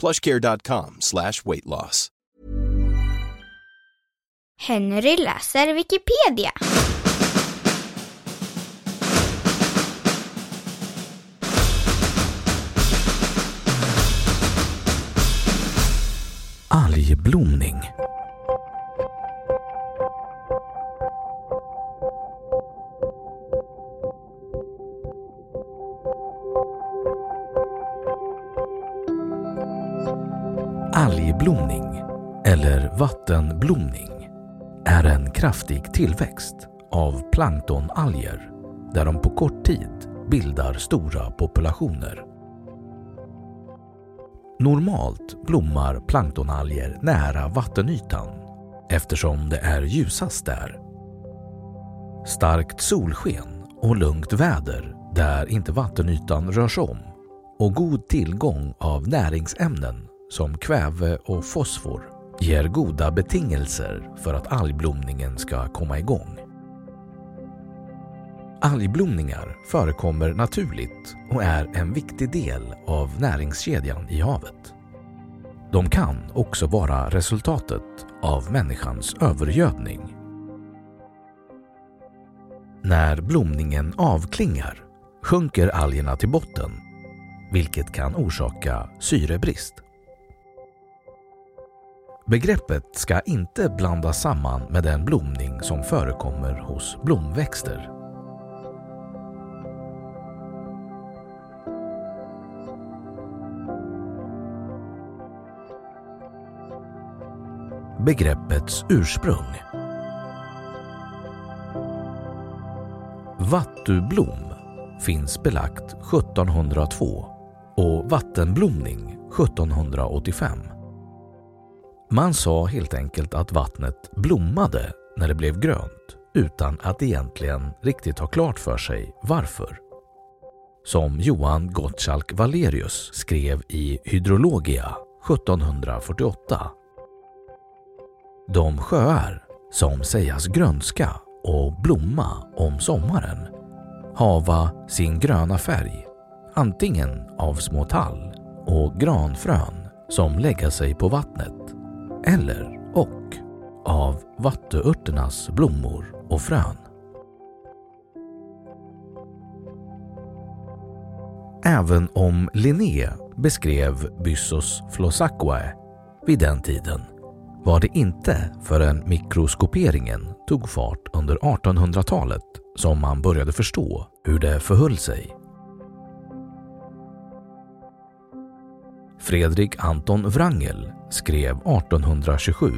plushcare.com slash weight loss. Henry läser Wikipedia. Algblomning. Algblomning, eller vattenblomning, är en kraftig tillväxt av planktonalger där de på kort tid bildar stora populationer. Normalt blommar planktonalger nära vattenytan eftersom det är ljusast där. Starkt solsken och lugnt väder där inte vattenytan rörs om och god tillgång av näringsämnen som kväve och fosfor ger goda betingelser för att algblomningen ska komma igång. Algblomningar förekommer naturligt och är en viktig del av näringskedjan i havet. De kan också vara resultatet av människans övergödning. När blomningen avklingar sjunker algerna till botten vilket kan orsaka syrebrist. Begreppet ska inte blandas samman med den blomning som förekommer hos blomväxter. Begreppets ursprung Vattublom finns belagt 1702 och vattenblomning 1785. Man sa helt enkelt att vattnet blommade när det blev grönt utan att egentligen riktigt ha klart för sig varför. Som Johan Gottschalk Valerius skrev i Hydrologia 1748. De sjöar som sägas grönska och blomma om sommaren hava sin gröna färg antingen av små tall och granfrön som lägga sig på vattnet eller och av vattuörternas blommor och frön. Även om Linné beskrev Byssus flossaquae vid den tiden var det inte förrän mikroskoperingen tog fart under 1800-talet som man började förstå hur det förhöll sig. Fredrik Anton Wrangel skrev 1827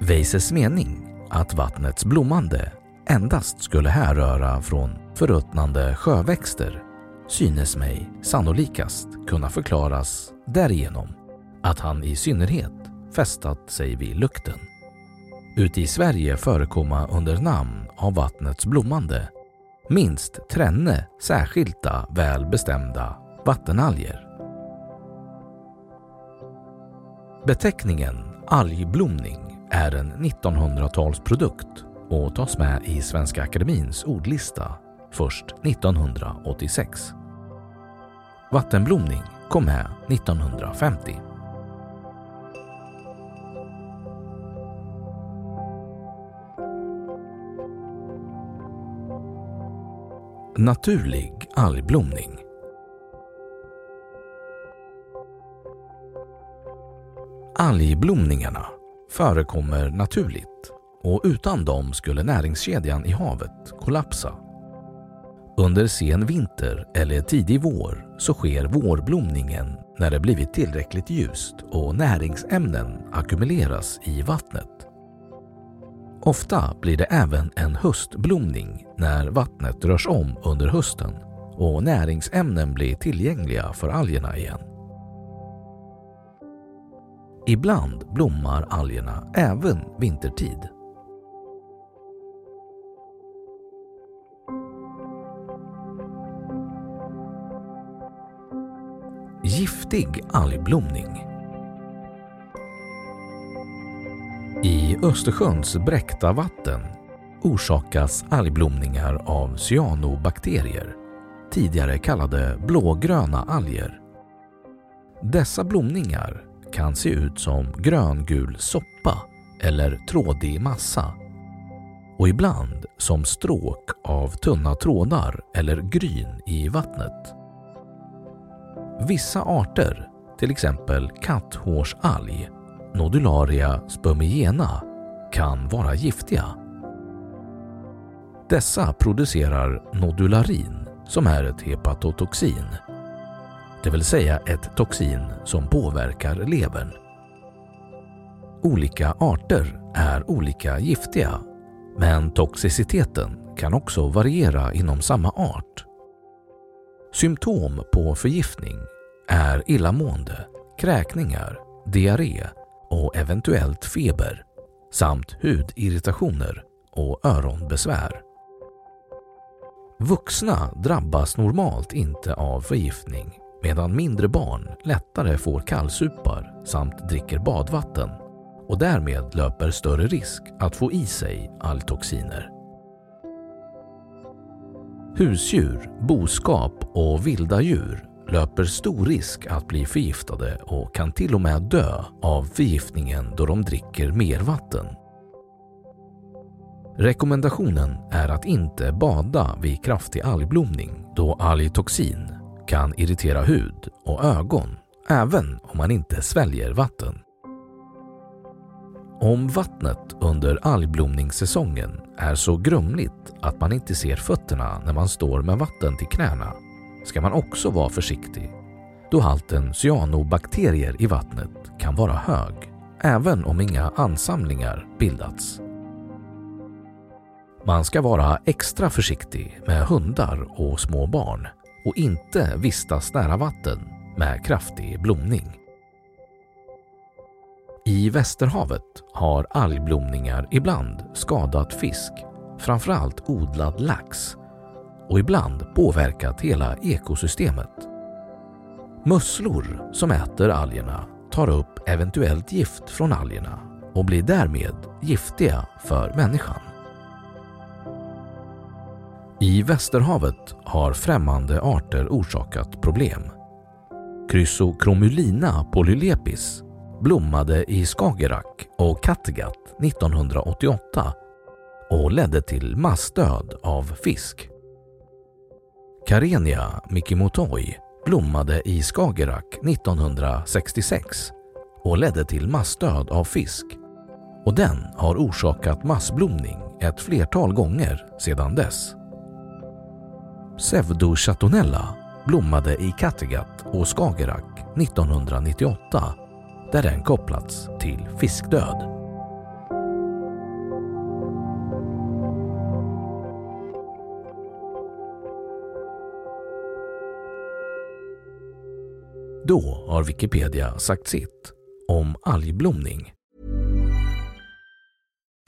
Weises mening att vattnets blommande endast skulle härröra från förruttnande sjöväxter synes mig sannolikast kunna förklaras därigenom att han i synnerhet fästat sig vid lukten. Ute i Sverige förekomma under namn av vattnets blommande minst trenne särskilda väl bestämda vattenalger. Beteckningen algblomning är en 1900-talsprodukt och tas med i Svenska Akademins ordlista först 1986. Vattenblomning kom med 1950. Naturlig algblomning Algblomningarna förekommer naturligt och utan dem skulle näringskedjan i havet kollapsa. Under sen vinter eller tidig vår så sker vårblomningen när det blivit tillräckligt ljust och näringsämnen ackumuleras i vattnet. Ofta blir det även en höstblomning när vattnet rörs om under hösten och näringsämnen blir tillgängliga för algerna igen. Ibland blommar algerna även vintertid. Giftig algblomning I Östersjöns bräckta vatten orsakas algblomningar av cyanobakterier, tidigare kallade blågröna alger. Dessa blomningar kan se ut som gröngul soppa eller trådig massa och ibland som stråk av tunna trådar eller gryn i vattnet. Vissa arter, till exempel katthårsalg, Nodularia spumiena, kan vara giftiga. Dessa producerar nodularin som är ett hepatotoxin det vill säga ett toxin som påverkar levern. Olika arter är olika giftiga, men toxiciteten kan också variera inom samma art. Symptom på förgiftning är illamående, kräkningar, diarré och eventuellt feber samt hudirritationer och öronbesvär. Vuxna drabbas normalt inte av förgiftning medan mindre barn lättare får kallsupar samt dricker badvatten och därmed löper större risk att få i sig algtoxiner. Husdjur, boskap och vilda djur löper stor risk att bli förgiftade och kan till och med dö av förgiftningen då de dricker mer vatten. Rekommendationen är att inte bada vid kraftig algblomning då algtoxin kan irritera hud och ögon även om man inte sväljer vatten. Om vattnet under algblomningssäsongen är så grumligt att man inte ser fötterna när man står med vatten till knäna ska man också vara försiktig då halten cyanobakterier i vattnet kan vara hög även om inga ansamlingar bildats. Man ska vara extra försiktig med hundar och små barn och inte vistas nära vatten med kraftig blomning. I Västerhavet har algblomningar ibland skadat fisk, framförallt odlad lax och ibland påverkat hela ekosystemet. Musslor som äter algerna tar upp eventuellt gift från algerna och blir därmed giftiga för människan. I Västerhavet har främmande arter orsakat problem. Chrysochromulina polylepis blommade i Skagerrak och Kattegatt 1988 och ledde till massdöd av fisk. Karenia mikimotoi blommade i Skagerrak 1966 och ledde till massdöd av fisk och den har orsakat massblomning ett flertal gånger sedan dess. Pseudochatonella blommade i Kattegatt och Skagerrak 1998 där den kopplats till fiskdöd. Då har Wikipedia sagt sitt om algblomning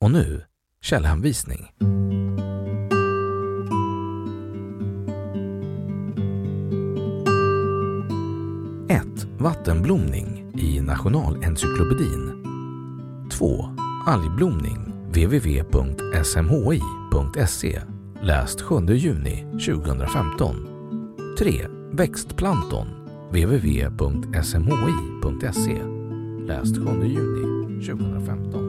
Och nu källhänvisning. Vattenblomning i Nationalencyklopedin 2. Algblomning www.smhi.se Läst 7 juni 2015 3. Växtplanton www.smhi.se Läst 7 juni 2015